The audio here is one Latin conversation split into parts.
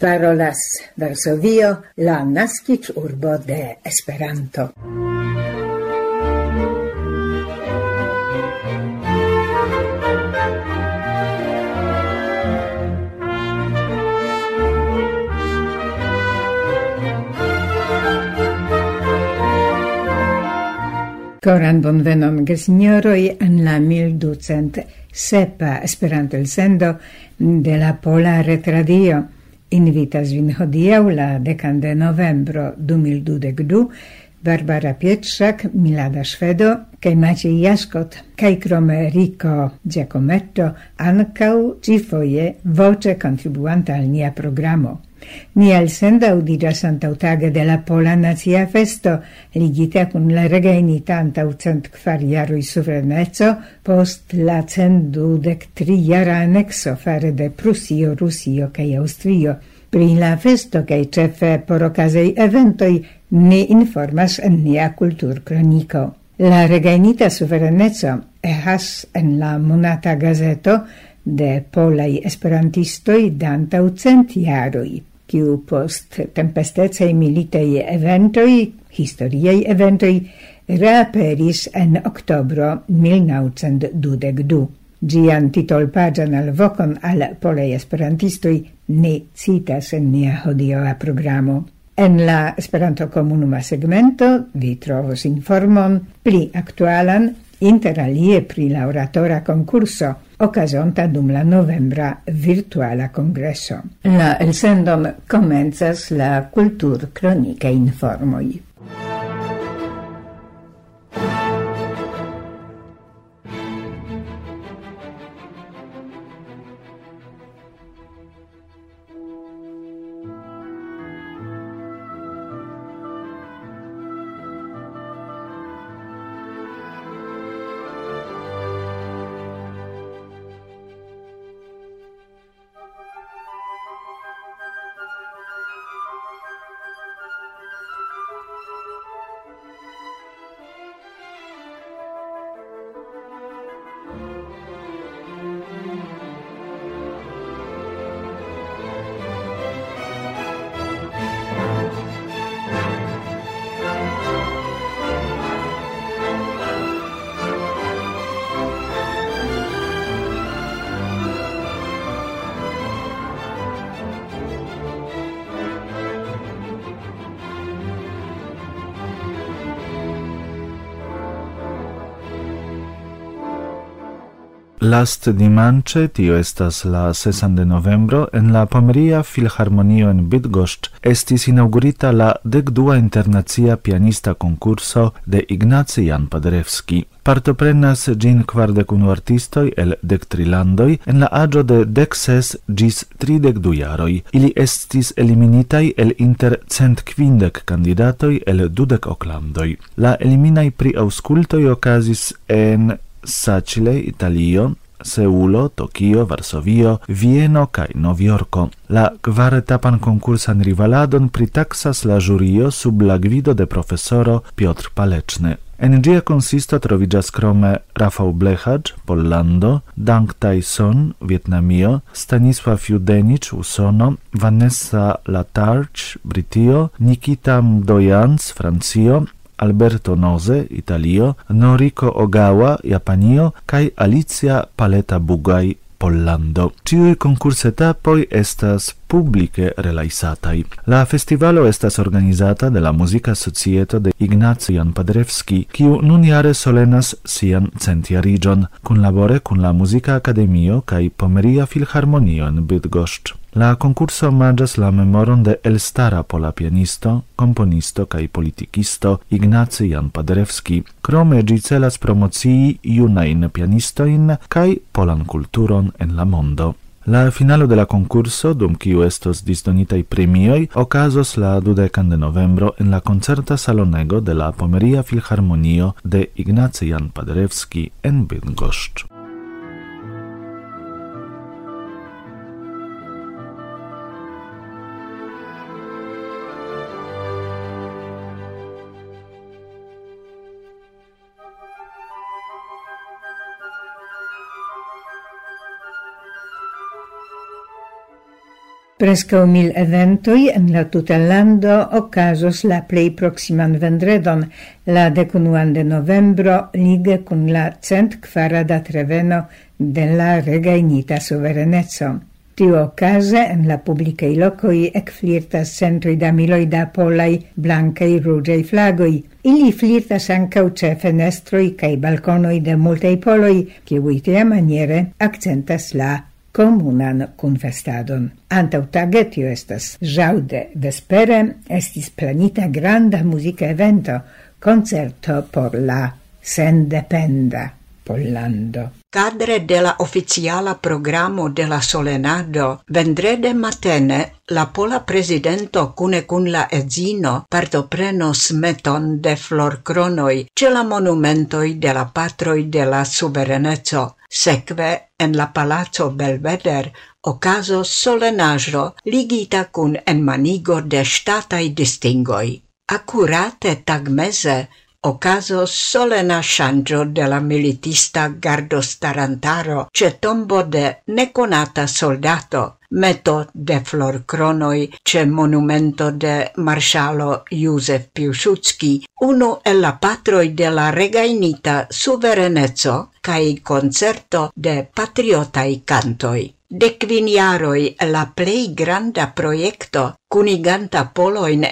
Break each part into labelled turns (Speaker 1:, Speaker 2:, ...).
Speaker 1: parolas Varsovio, la nascic urbo de Esperanto. Coran bonvenon gesignoroi en la 1200 sepa Esperanto el sendo de la Pola Retradio. Invitas vin hodiau la decan de novembro 2022 Barbara Pietrzak, Milada Szwedo kaj Maciej Jaskot kaj krome Rico Giacometto ankaŭ cifoje voce kontribuanta al nia programo. Ni al senda udigas antautage de la Pola Nazia Festo, ligita cun la regainita antau cent kvar jarui suverenezzo, post la cent dudec tri jara anexo fare de Prusio, Rusio cae Austrio. Pri la festo cae cefe por ocasei eventoi ni informas en nia cultur cronico. La regainita suverenezzo ehas en la monata gazeto de polai esperantistoi d'antau cent jarui kiu post tempestecei militei eventoi, historiei eventoi, reaperis en oktobro 1922. Gian titol pagian al vocon al polei esperantistoi ne citas en nia hodioa programo. En la Esperanto Comunuma segmento vi trovos informon pli aktualan inter alie pri la oratora concurso occasionta dum la novembra virtuala congresso. La elsendon commences la cultur cronica informoi.
Speaker 2: Last dimanche, tio estas la 6 de novembro, en la Pomeria Filharmonio en Bydgoszcz, estis inaugurita la 12 internacia pianista concurso de Ignacy Jan Paderewski. Partoprenas gin kvardek unu artistoj el dek trilandoj en la agio de dexes gis ĝis tridek. Ili estis eliminitaj el inter cent kvindek kandidatoj el dudec oclandoi. La La eliminaj auscultoi okazis en Sacile, Italio, Seulo, Tokio, Varsovio, Vieno kai Novjorko. La kvaretapan konkursan rivaladon pritaksas la jurio sub la gvido de profesoro Piotr Paleczny. En gia consisto trovigas krome Rafał Blechacz, Pollando, Dang Tyson, Vietnamio, Stanisław Judenic, Usono, Vanessa Latarch, Britio, Nikita Mdojans, Francio, Alberto Noze, Italio, Noriko Ogawa, Japanio, kai Alicia Paleta Bugai, Pollando. Ciui concursetapoi estas publice relaisatai. La festivalo estas organizata de la Musica Societo de Ignacian Padrevski, kiu nun jare solenas sian centiarigion, kun labore kun la Musica Akademio kai Pomeria Filharmonio en Bydgoszcz. La concurso manĝas la memoron de elstara pola pianisto, komponisto kai politikisto Ignacy Jan Paderewski. Krome gi celas promocii iunain pianistoin kai polan kulturon en la mondo. La finalo de la concurso, dum kiu estos disdonitai premioi, okazos la dudekan de novembro en la concerta salonego de la Pomeria Filharmonio de Ignacy Jan Paderewski en Bydgoszcz.
Speaker 1: Prescau mil eventoi en la tutelando ocasos la plei proximan vendredon, la decunuan de novembro, lige cun la cent quarada treveno de la regainita suverenezzo. Tiu ocase en la publicei locoi ec flirtas centri da miloi da polai blancai rugei flagoi. Ili flirtas ancau ce fenestroi cae balconoi de multei poloi, ciui tia maniere accentas la comunan confestadon. Antau tage tio estas jaude vespere estis planita granda musica evento, concerto por la sendependa Pollando.
Speaker 3: Cadre della oficiala programo della Solenado, vendrede matene la pola presidento cune cun la edzino partoprenos meton de flor cronoi ce la monumentoi de la patroi de la suverenezzo Sekve en la palazzo Belveder ocaso solenaĵo ligita en enmanigo de statai distingoi. Accurate tagmese ocaso solena shangio de la militista gardostarantaro ce tombo de neconata soldato, meto de florcronoi ce monumento de marshalo Józef Piłsudski, uno e la patroi de la regainita suverenezzo, cae concerto de patriotai cantoi. Dekvin jaroj la plei granda projekto kuniganta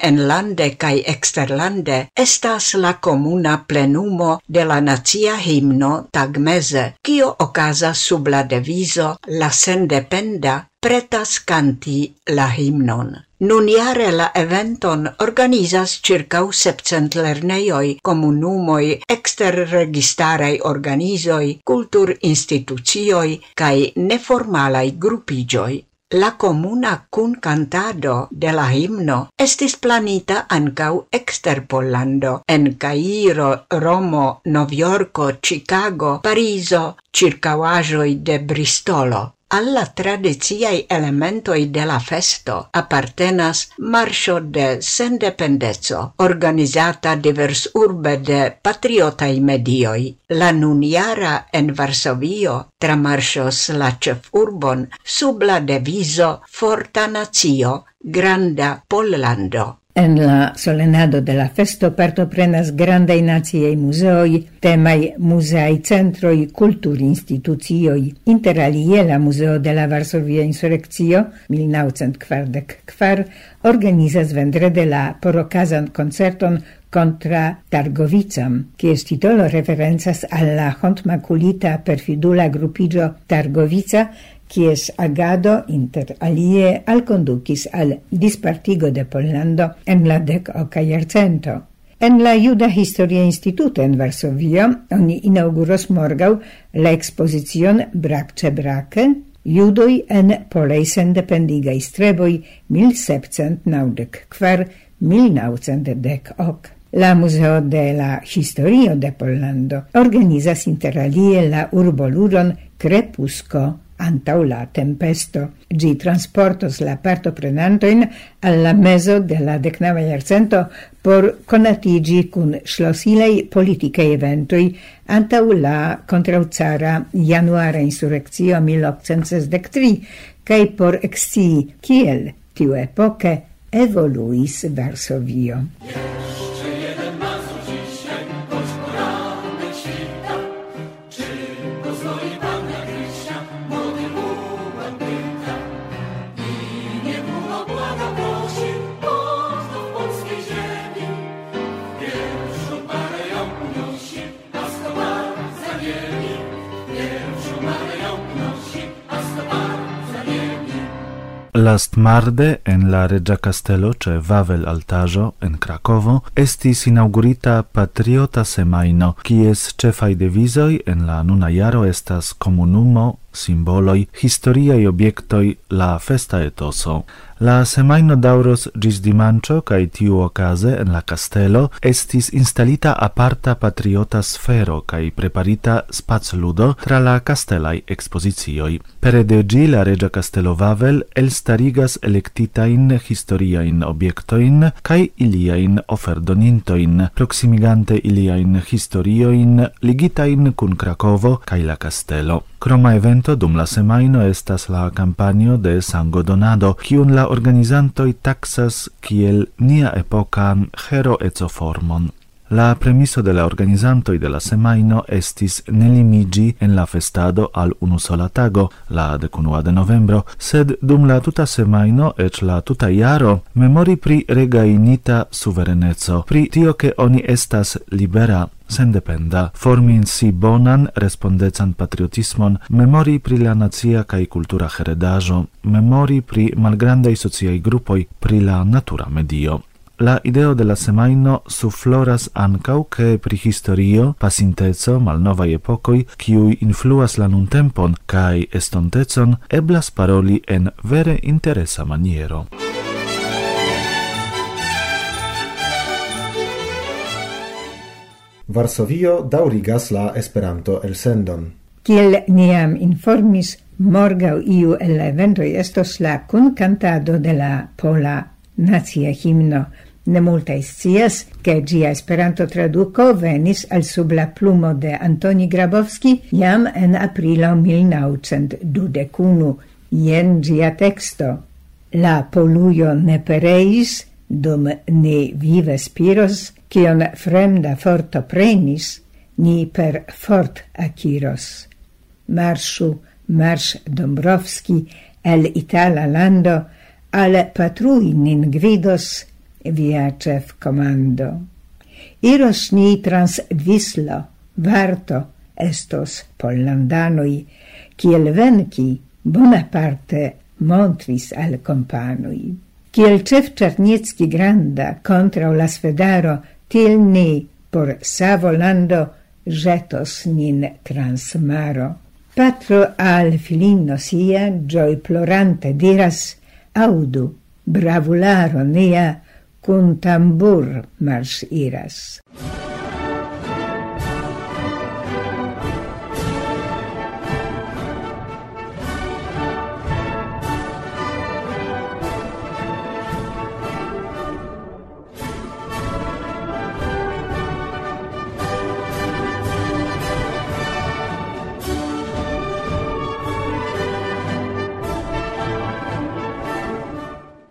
Speaker 3: en lande cae exterlande estas la comuna plenumo de la nacia himno tagmeze, kio ocasa sub la devizo La sendependa pretas kanti la himnon. Nun iare la eventon organizas circau 700 lerneioi, comunumoi, exterregistarei organizoi, cultur institucioi cae neformalai gruppigioi. La comuna cun cantado de la himno estis planita ancau exter Pollando, en Cairo, Romo, Noviorco, Chicago, Pariso, circauajoi de Bristolo. Alla tradiziai elementoi de la festo appartenas marcio de sendependezzo, organizata divers urbe de patriotai medioi. La nuniara en Varsovio tramarcios la cef urbon sub la deviso Forta Nazio, Granda Pollando.
Speaker 1: En la solenado de la festo partoprenas grandai naciei museoi, temai museai centroi, muzeaj institucioi, inter alie la Museo de la Varsovia Insurrectio, 1944 organizas vendrede la porocazan concerton contra Targovicam, kies titolo referenzas alla hontmaculita perfidula gruppigio Targovica, kies agado inter alie al conducis al dispartigo de Pollando en la dec oca iercento. En la Juda Historia Instituto en Varsovio oni inauguros morgau la exposizion Brakce Brake, Judoi en Polei sendependigai streboi 1794 1910. La Museo de la Historio de Pollando organizas interalie la urboluron Crepusco antau la tempesto. Gi transportos la partoprenantoin alla meso de la decnava iarcento por conatigi cun schlosilei politiche eventoi antau la contrauzara januara insurrezio 1863, cae por exci kiel tiu epoche evoluis Varsovio.
Speaker 2: Yeah. Lastmarde en la Regia Castello ce Vavel Altajo en Krakovo estis inaugurita Patriota Semaino, kies cefai devizoj en la nuna jaro estas comunumo simboloi, historiai obiectoi la festa etoso. La semaino dauros gis dimancio, cae tiu ocase en la castello estis instalita aparta patriota sfero cae preparita spazludo tra la castellai expositioi. Pere de gi la regia castello Vavel elstarigas electitain historiain obiectoin cae iliain oferdonintoin, proximigante iliain historioin ligitain cun Cracovo cae la castello. Croma evento dum la semaino estas la campanio de sango donado, kiun la organizantoj taxas kiel nia epokan heroecoformon. La premiso de la organizantoj de la semaino estis nelimigi en la festado al unu sola tago, la decunua de novembro, sed dum la tuta semaino et la tuta jaro memori pri regainita suvereneco, pri tio che oni estas libera sendependa, formi in si bonan, respondecan patriotismon, memori pri la nacia kaj kultura heredajo, memori pri malgrandei sociai grupoj, pri la natura medio. La ideo de la semaino suffloras ancau che pri historio, pasintezo, malnovae epocoi, ciui influas la nun tempon, cae estontezon, eblas paroli en vere interesa maniero.
Speaker 4: Varsovio daurigas la Esperanto-elsendon.
Speaker 1: Kiel niam informis, morgau iu el la estos la kun cantado de la pola nacia himno. Ne multa scias, ke gia Esperanto traduco venis al sub la plumo de Antoni Grabowski jam en aprilo 1921. Jen gia teksto. La polujo ne pereis, dum ne vive spiros, cion fremda forto prenis, ni per fort aciros. Marsu, mars Dombrovski, el Itala lando, al patrui nin gvidos via cef comando. Iros ni trans Vislo, Varto, estos Pollandanoi, kiel venki Bonaparte montris al companoi. Kiel cef Czarniecki granda contra la sfedaro til ni por Savolando jetos nin trans maro. Patro al filino sia, gioi plorante diras, audu, bravularo nia, cun tambur mars iras.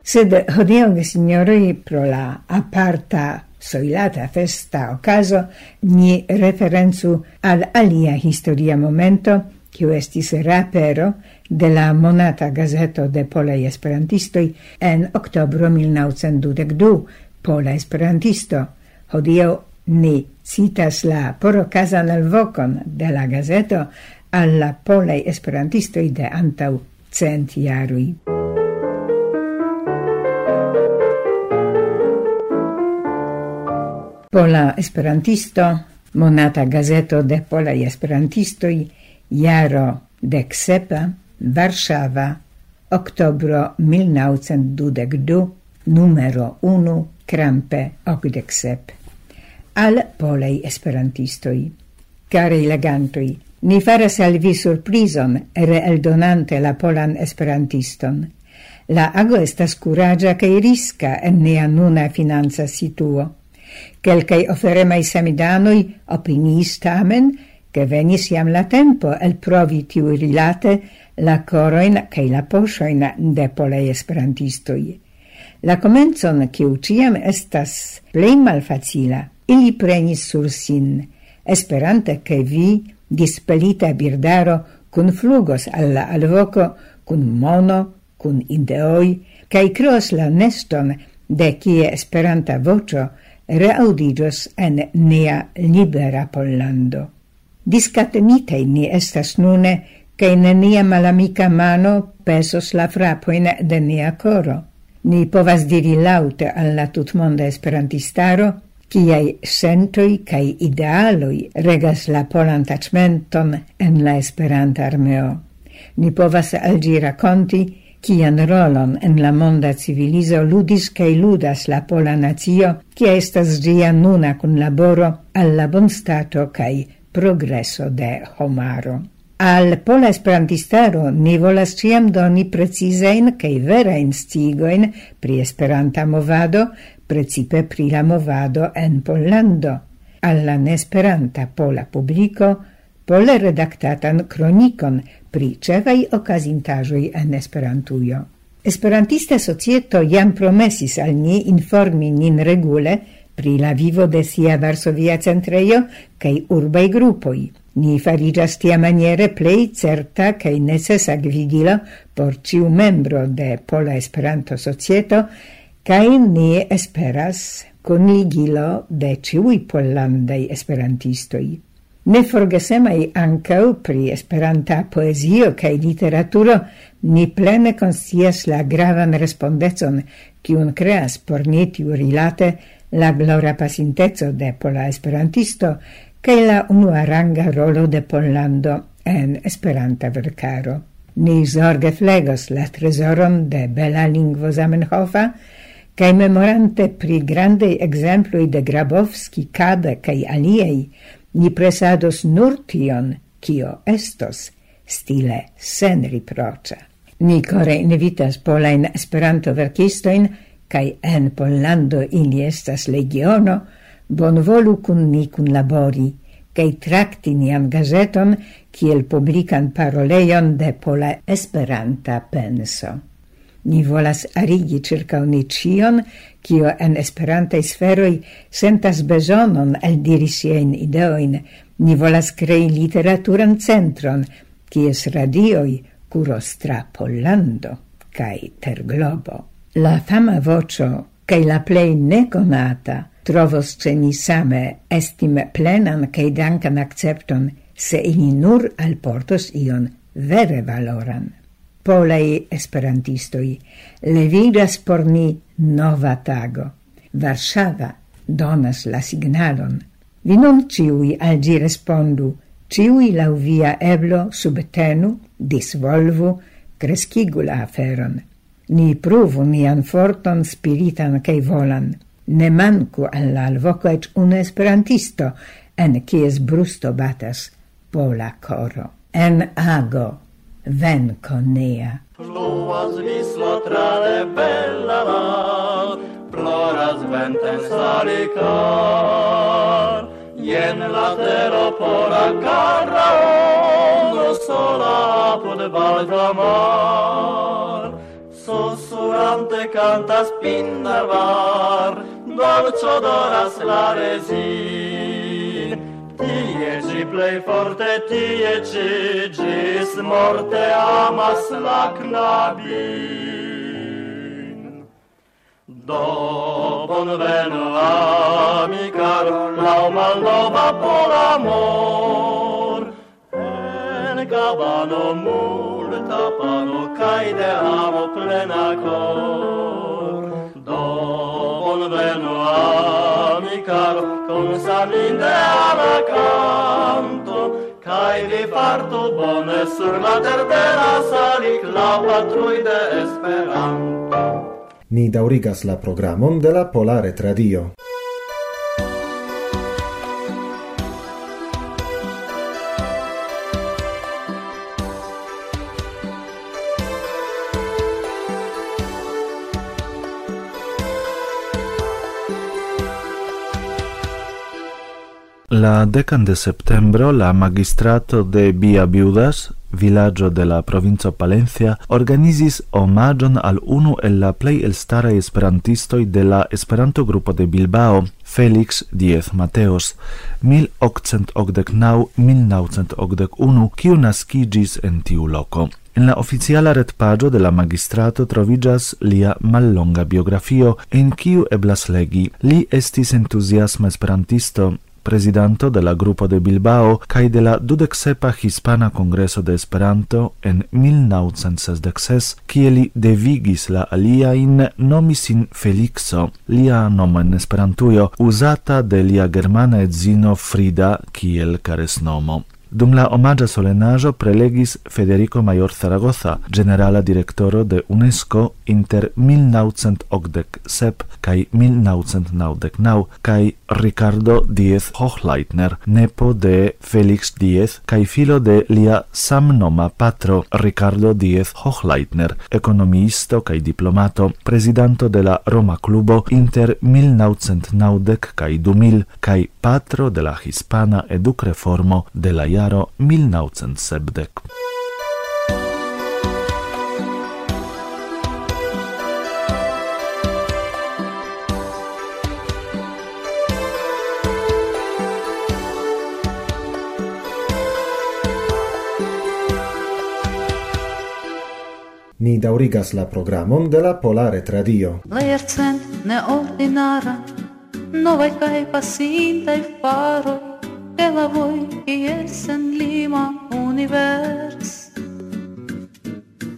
Speaker 1: Sed hodiaŭ, signori pro la aparta soilata festa ocaso, ni referencu al alia historia momento, kiu estis rapero de la monata gazeto de pola esperantistoi en oktobro 1922, pola esperantisto. Hodiaŭ ni citas la porokazan alvokon de la gazeto al la polaj de antau cent jaroj. Pola Esperantisto, monata gazeto de Pola Esperantistoi, jaro de sepa, Warszawa, oktobro 1922, numero 1, krampe okdek. Al polaj Esperantistoi. Karaj Legantoi, ni faras al vi surprizon reeldonante la polan esperantiston. La ago estas kuraĝa kaj riska en nia nuna financa situo. Quelcae oferemai samidanoi opinis tamen che venis iam la tempo el provi tiu rilate la coroin cae la posoin de polei esperantistoi. La comenzon, che ciam estas plei malfacila, ili prenis sur sin, esperante che vi, dispelita birdaro, cun flugos alla alvoco, cun mono, cun ideoi, cae creos la neston de cie esperanta vocio reaudigios en nea libera Pollando. Discatenitei ni estas nune, che in nia malamica mano pesos la frapoin de nia coro. Ni povas diri laute alla tutmonda esperantistaro, ciai sentoi kai idealoi regas la polan tacmenton en la esperanta armeo. Ni povas algi raconti kian rolon en la monda civilizo ludis kaj ludas la pola nacio, kia estas ĝia nuna kunlaboro al la bonstato kaj progreso de homaro. Al pola esperantistaro ni volas ciam doni precizein kaj verajn scigoin pri esperanta movado, precipe pri la movado en Pollando. Alla nesperanta pola publiko pole redaktatan kronikon pri cevai okazintaĵoj en Esperantujo. Esperantista societo jam promesis al ni informi nin regule pri la vivo de sia Varsovia centrejo kaj urbaj grupoj. Ni farigas tia maniere plei certa kaj necesa gvigilo por ciu membro de Pola Esperanto Societo kaj ni esperas kunigilo de ciui pollandaj esperantistoj. Ne forgesemai ancau pri esperanta poesio cae literaturo ni plene consies la gravan respondezon cium creas por ni tiu rilate la glora pasinteco de pola esperantisto cae la unuaranga rolo de Pollando en esperanta vercaro. Ni zorge flegos la tresoron de bela lingvo Zamenhofa cae memorante pri grandei exemplui de Grabowski, Kada cae aliei ni presados nur tion, kio estos, stile sen riproĉa. Ni kore invitas polain esperanto verkistoin, kai en Pollando ili estas legiono, bonvolu kun ni kunlabori kai trakti nian gazeton kiel publikan parolejon de pola Esperanta penso. Ni volas arigi circa ni kio en esperantaj sferoj sentas bezonon eldiri siajn ideojn, ni volas krei literaturan centron, kies radioj kuros tra Pollando kaj terglobo. La fama voĉo kaj la plej nekonata trovos ĉe ni same estime plenan kaj dankan akcepton, se ili nur alportos ion vere valoran polei esperantistoi, levigas por ni nova tago. Varsava donas la signalon. Vi non ciui al gi respondu, ciui lau via eblo subtenu, disvolvu, crescigu la aferon. Ni pruvu nian forton spiritan cae volan. Ne mancu alla alvoco ec un esperantisto, en cies brusto batas pola coro. En ago
Speaker 5: Venconea. Ploua zvisla bella ploras salicar, jen la tero carra ondo sola cantas dolce odoras la resina, Tie ci plei forte, tie ci gis morte amas la knabin. Do bonvenu amicaro, lau malnova por amor, en cabano multa pano, cae de amo plena cor conveno amicar con salinde alla canto cae vi farto bone sur la tertera salic la patrui de Esperanto.
Speaker 4: Ni daurigas la programon de la Polare Tradio.
Speaker 2: La decan de septembro la magistrato de Bia Biudas, villaggio de la provincia Palencia, organizis omagion al unu el la plei elstaraj esperantistoi de la Esperanto-grupo de Bilbao, Felix Diez Mateos, 1889-1981, kiu nascigis en tiu loco. En la oficiala retpaĝo de la magistrato trovigas lia mallonga biografio, en kiu eblas legi. Li estis entusiasma esperantisto, presidento de la grupo de Bilbao kaj de la dudeksepa Hispana Kongreso de Esperanto en 1966, kie li devigis la aliajn nomi sin Felixo, lia nomo en Esperantujo, uzata de lia germana edzino Frida kiel karesnomo. Dum la omaĝa solenaĵo prelegis Federico Major Zaragoza, generala directoro de UNESCO inter 1987 kai 1999 kai Ricardo Diez Hochleitner, nepo de Felix Diez kai filo de lia samnoma patro Ricardo Diez Hochleitner, economisto kai diplomato, prezidanto de la Roma Clubo inter 1990 kai 2000 kai patro de la hispana edukreformo de la jaro 1970.
Speaker 4: Ni daurigas la programon de la Polare Tradio.
Speaker 6: La Jercent neordinara, novai cae pasintai faroj, головой и есен лима универс.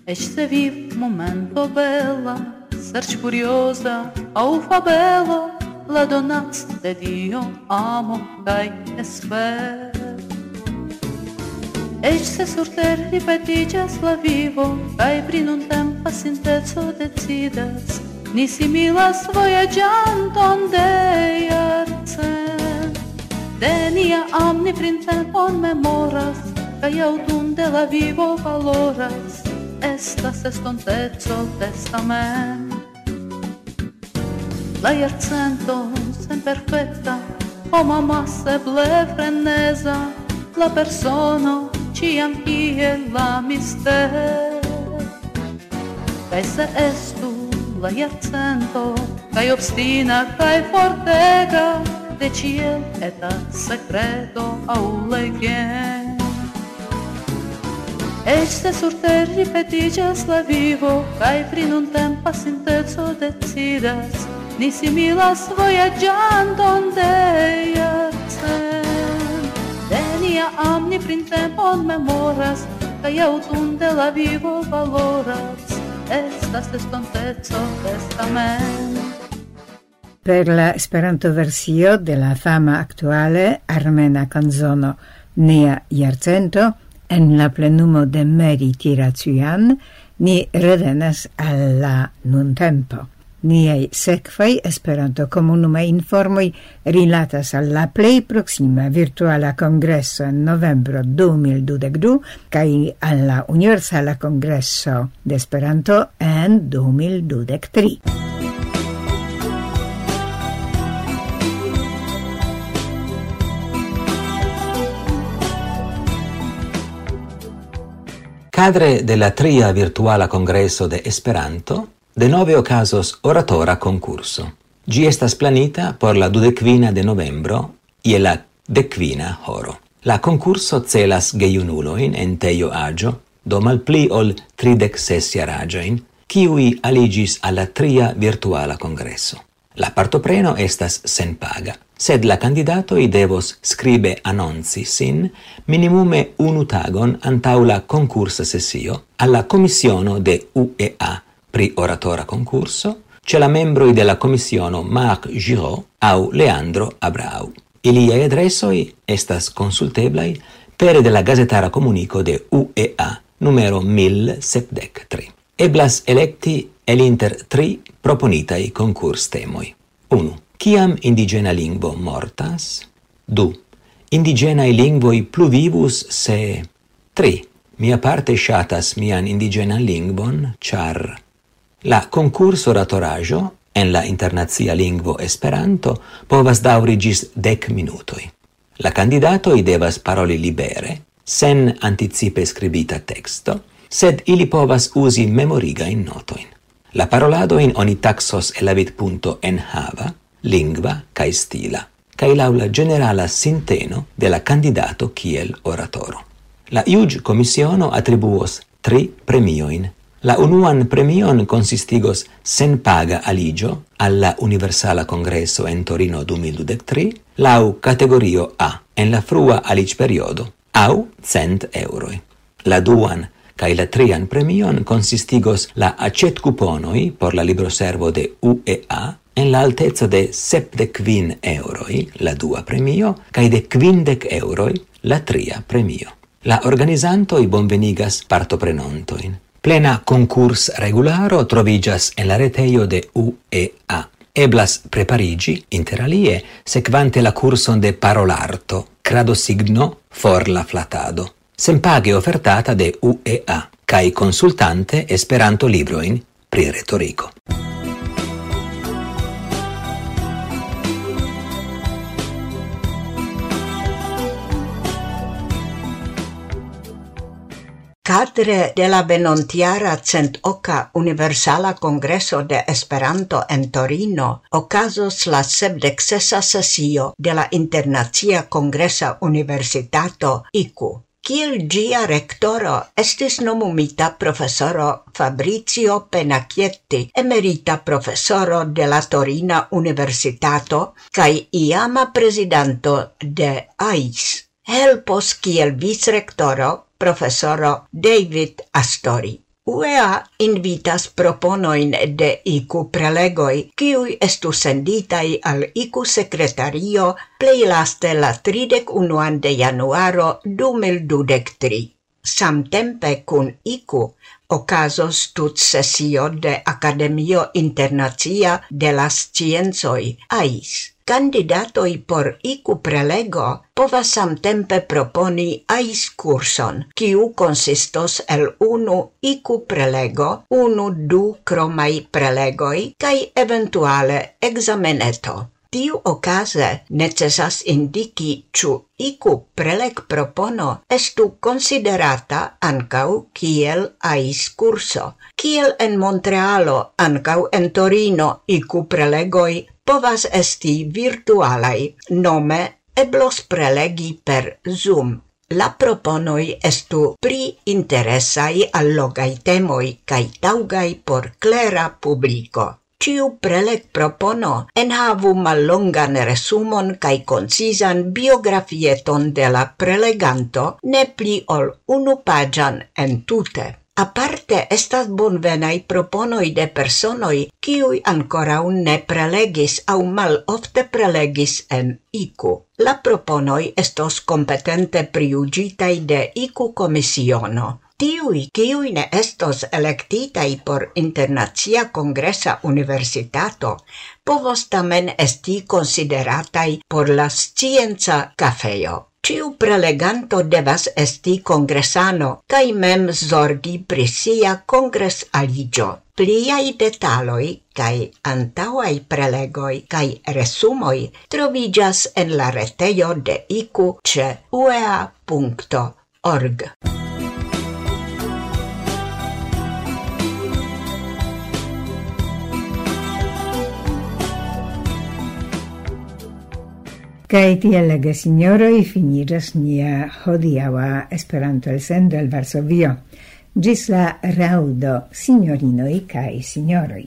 Speaker 6: Este viv momento bella, serci curiosa, au fabelo, la donați de Dio amo, cai esper. Ești se surter ripetigas la vivo, cai prin un temp pasinteco decidas, nisi milas voyagianton de iarțe. De nia amni printemon memoras Kai autun de la vivo valoras. Estas estontezo testamen La jarcento senperfekta Homa maseble freneza La persono ciam ie la mister. Kai se estu la jarcento Kai obstina kai fortega de ciel eta secreto au legien Eq se surter ripetigas la vivo Kaj prin un tempa sintezo decidas Ni similas voyagianton de Jacen De amni prin tempon memoras Kaj de la vivo valoras. Estas estontezo testament
Speaker 1: per la Esperanto-versio de la fama actuale armena kanzono Nea Iarcento en la plenumo de Meri Tiracian ni revenas al la nuntempo. Niei sekvaj Esperanto-komunumaj informoj rilatas al la plej proksima virtuala kongreso en novembro 2022 kaj al la universala kongreso de Esperanto en 2023.
Speaker 7: Cadre de la tria virtuala congresso de Esperanto, de nove ocasos oratora concurso. Gi estas planita por la dudecvina de novembro ie la decvina horo. La concurso celas geiunuloin en teio agio, do malpli ol tridec sessia ragioin, kiui aligis alla tria virtuala congresso. La partopreno estas sen paga sed la candidatoi devos scribe annonci sin minimume unu tagon antaula concursa sessio alla commissiono de UEA pri oratora concurso, c'è la membroi della commissiono Marc Giraud au Leandro Abrau. Ilia adressoi estas consulteblai pere della gazetara comunico de UEA numero 1073. Eblas electi el inter tri proponitai concurs temoi. 1. Ciam indigena lingvo mortas? Du. Indigenae lingvoi pluvivus se... 3. Mia parte shatas mian indigena lingvon, char... La concurso ratorajo en la internazia lingvo Esperanto povas daurigis dec minutoi. minutoj. La i devas paroli libere, sen anticipe scribita texto, sed ili povas usi memoriga in notoin. La parolado in oni taxos elavit punto en hava, lingva cae stila, cae laula generala sinteno de la candidato kiel oratoro. La iuge commissiono attribuos tri premioin. La unuan premion consistigos sen paga aligio alla Universala Congresso en Torino 2023, lau categorio A, en la frua alic periodo, au cent euroi. La duan cae la trian premion consistigos la acet cuponoi por la libroservo de UEA en la altezza de septec quin euroi, la dua premio, cae de quindec euroi, la tria premio. La organizantoi bonvenigas partoprenontoin. Plena concurs regularo trovigas en la reteio de UEA. Eblas preparigi, interalie, sequante la curson de parolarto, crado signo, for la flatado. Sempage offertata de UEA, cae consultante esperanto libroin pri retorico.
Speaker 3: Cadre de la venontiara centoca Universala Congreso de Esperanto en Torino ocasos la sebdexesa sesio de la Internacia Congresa Universitato ICU. Kiel gia rectoro estis nomumita profesoro Fabrizio Penacchietti, emerita profesoro de la Torina Universitato kaj iama presidanto de AIS. Helpos kiel vicrektoro professoro David Astori. UEA invitas proponoin de IQ prelegoi, kiui estu senditai al IQ sekretario plei laste la 31 de januaro 2023. Samtempe kun IQ ocasos tut sesio de Academio Internacia de las Sciencoi, AIS candidatoi por icu prelego povas samtempe proponi ais curson, kiu consistos el unu icu prelego, unu du cromai prelegoi, cae eventuale exameneto. Tiu ocase necesas indici ciu icu preleg propono estu considerata ancau kiel ais curso, kiel en Montrealo ancau en Torino icu prelegoi povas esti virtualai, nome eblos prelegi per Zoom. La proponoi estu pri interesai allogai temoi cae taugai por clera publico. Ciu preleg propono en havu mallongan resumon cae concisan biografieton de la preleganto ne pli ol unu pagian entute. Aparte estas bonvenai proponoi de personoi kiui ancora un ne prelegis au mal ofte prelegis en ICU. La proponoi estos competente priugitai de ICU komisiono. Tiui, kiui ne estos electitai por internazia congresa universitato, povos tamen esti consideratai por la scienza cafeo. Ciu preleganto devas esti kongresano cae mem zorgi pri sia congres aligio. Pliai detaloj cae antaŭaj prelegoj cae resumoi, troviĝas en la retejo de icu ce uea.org.
Speaker 1: Kaj tiel, gesinjoroj, finiĝas nia hodiaŭa Esperanto-elsendo el Varsovio. Ĝis la raŭdo, sinjorinoj kaj sinjoroj.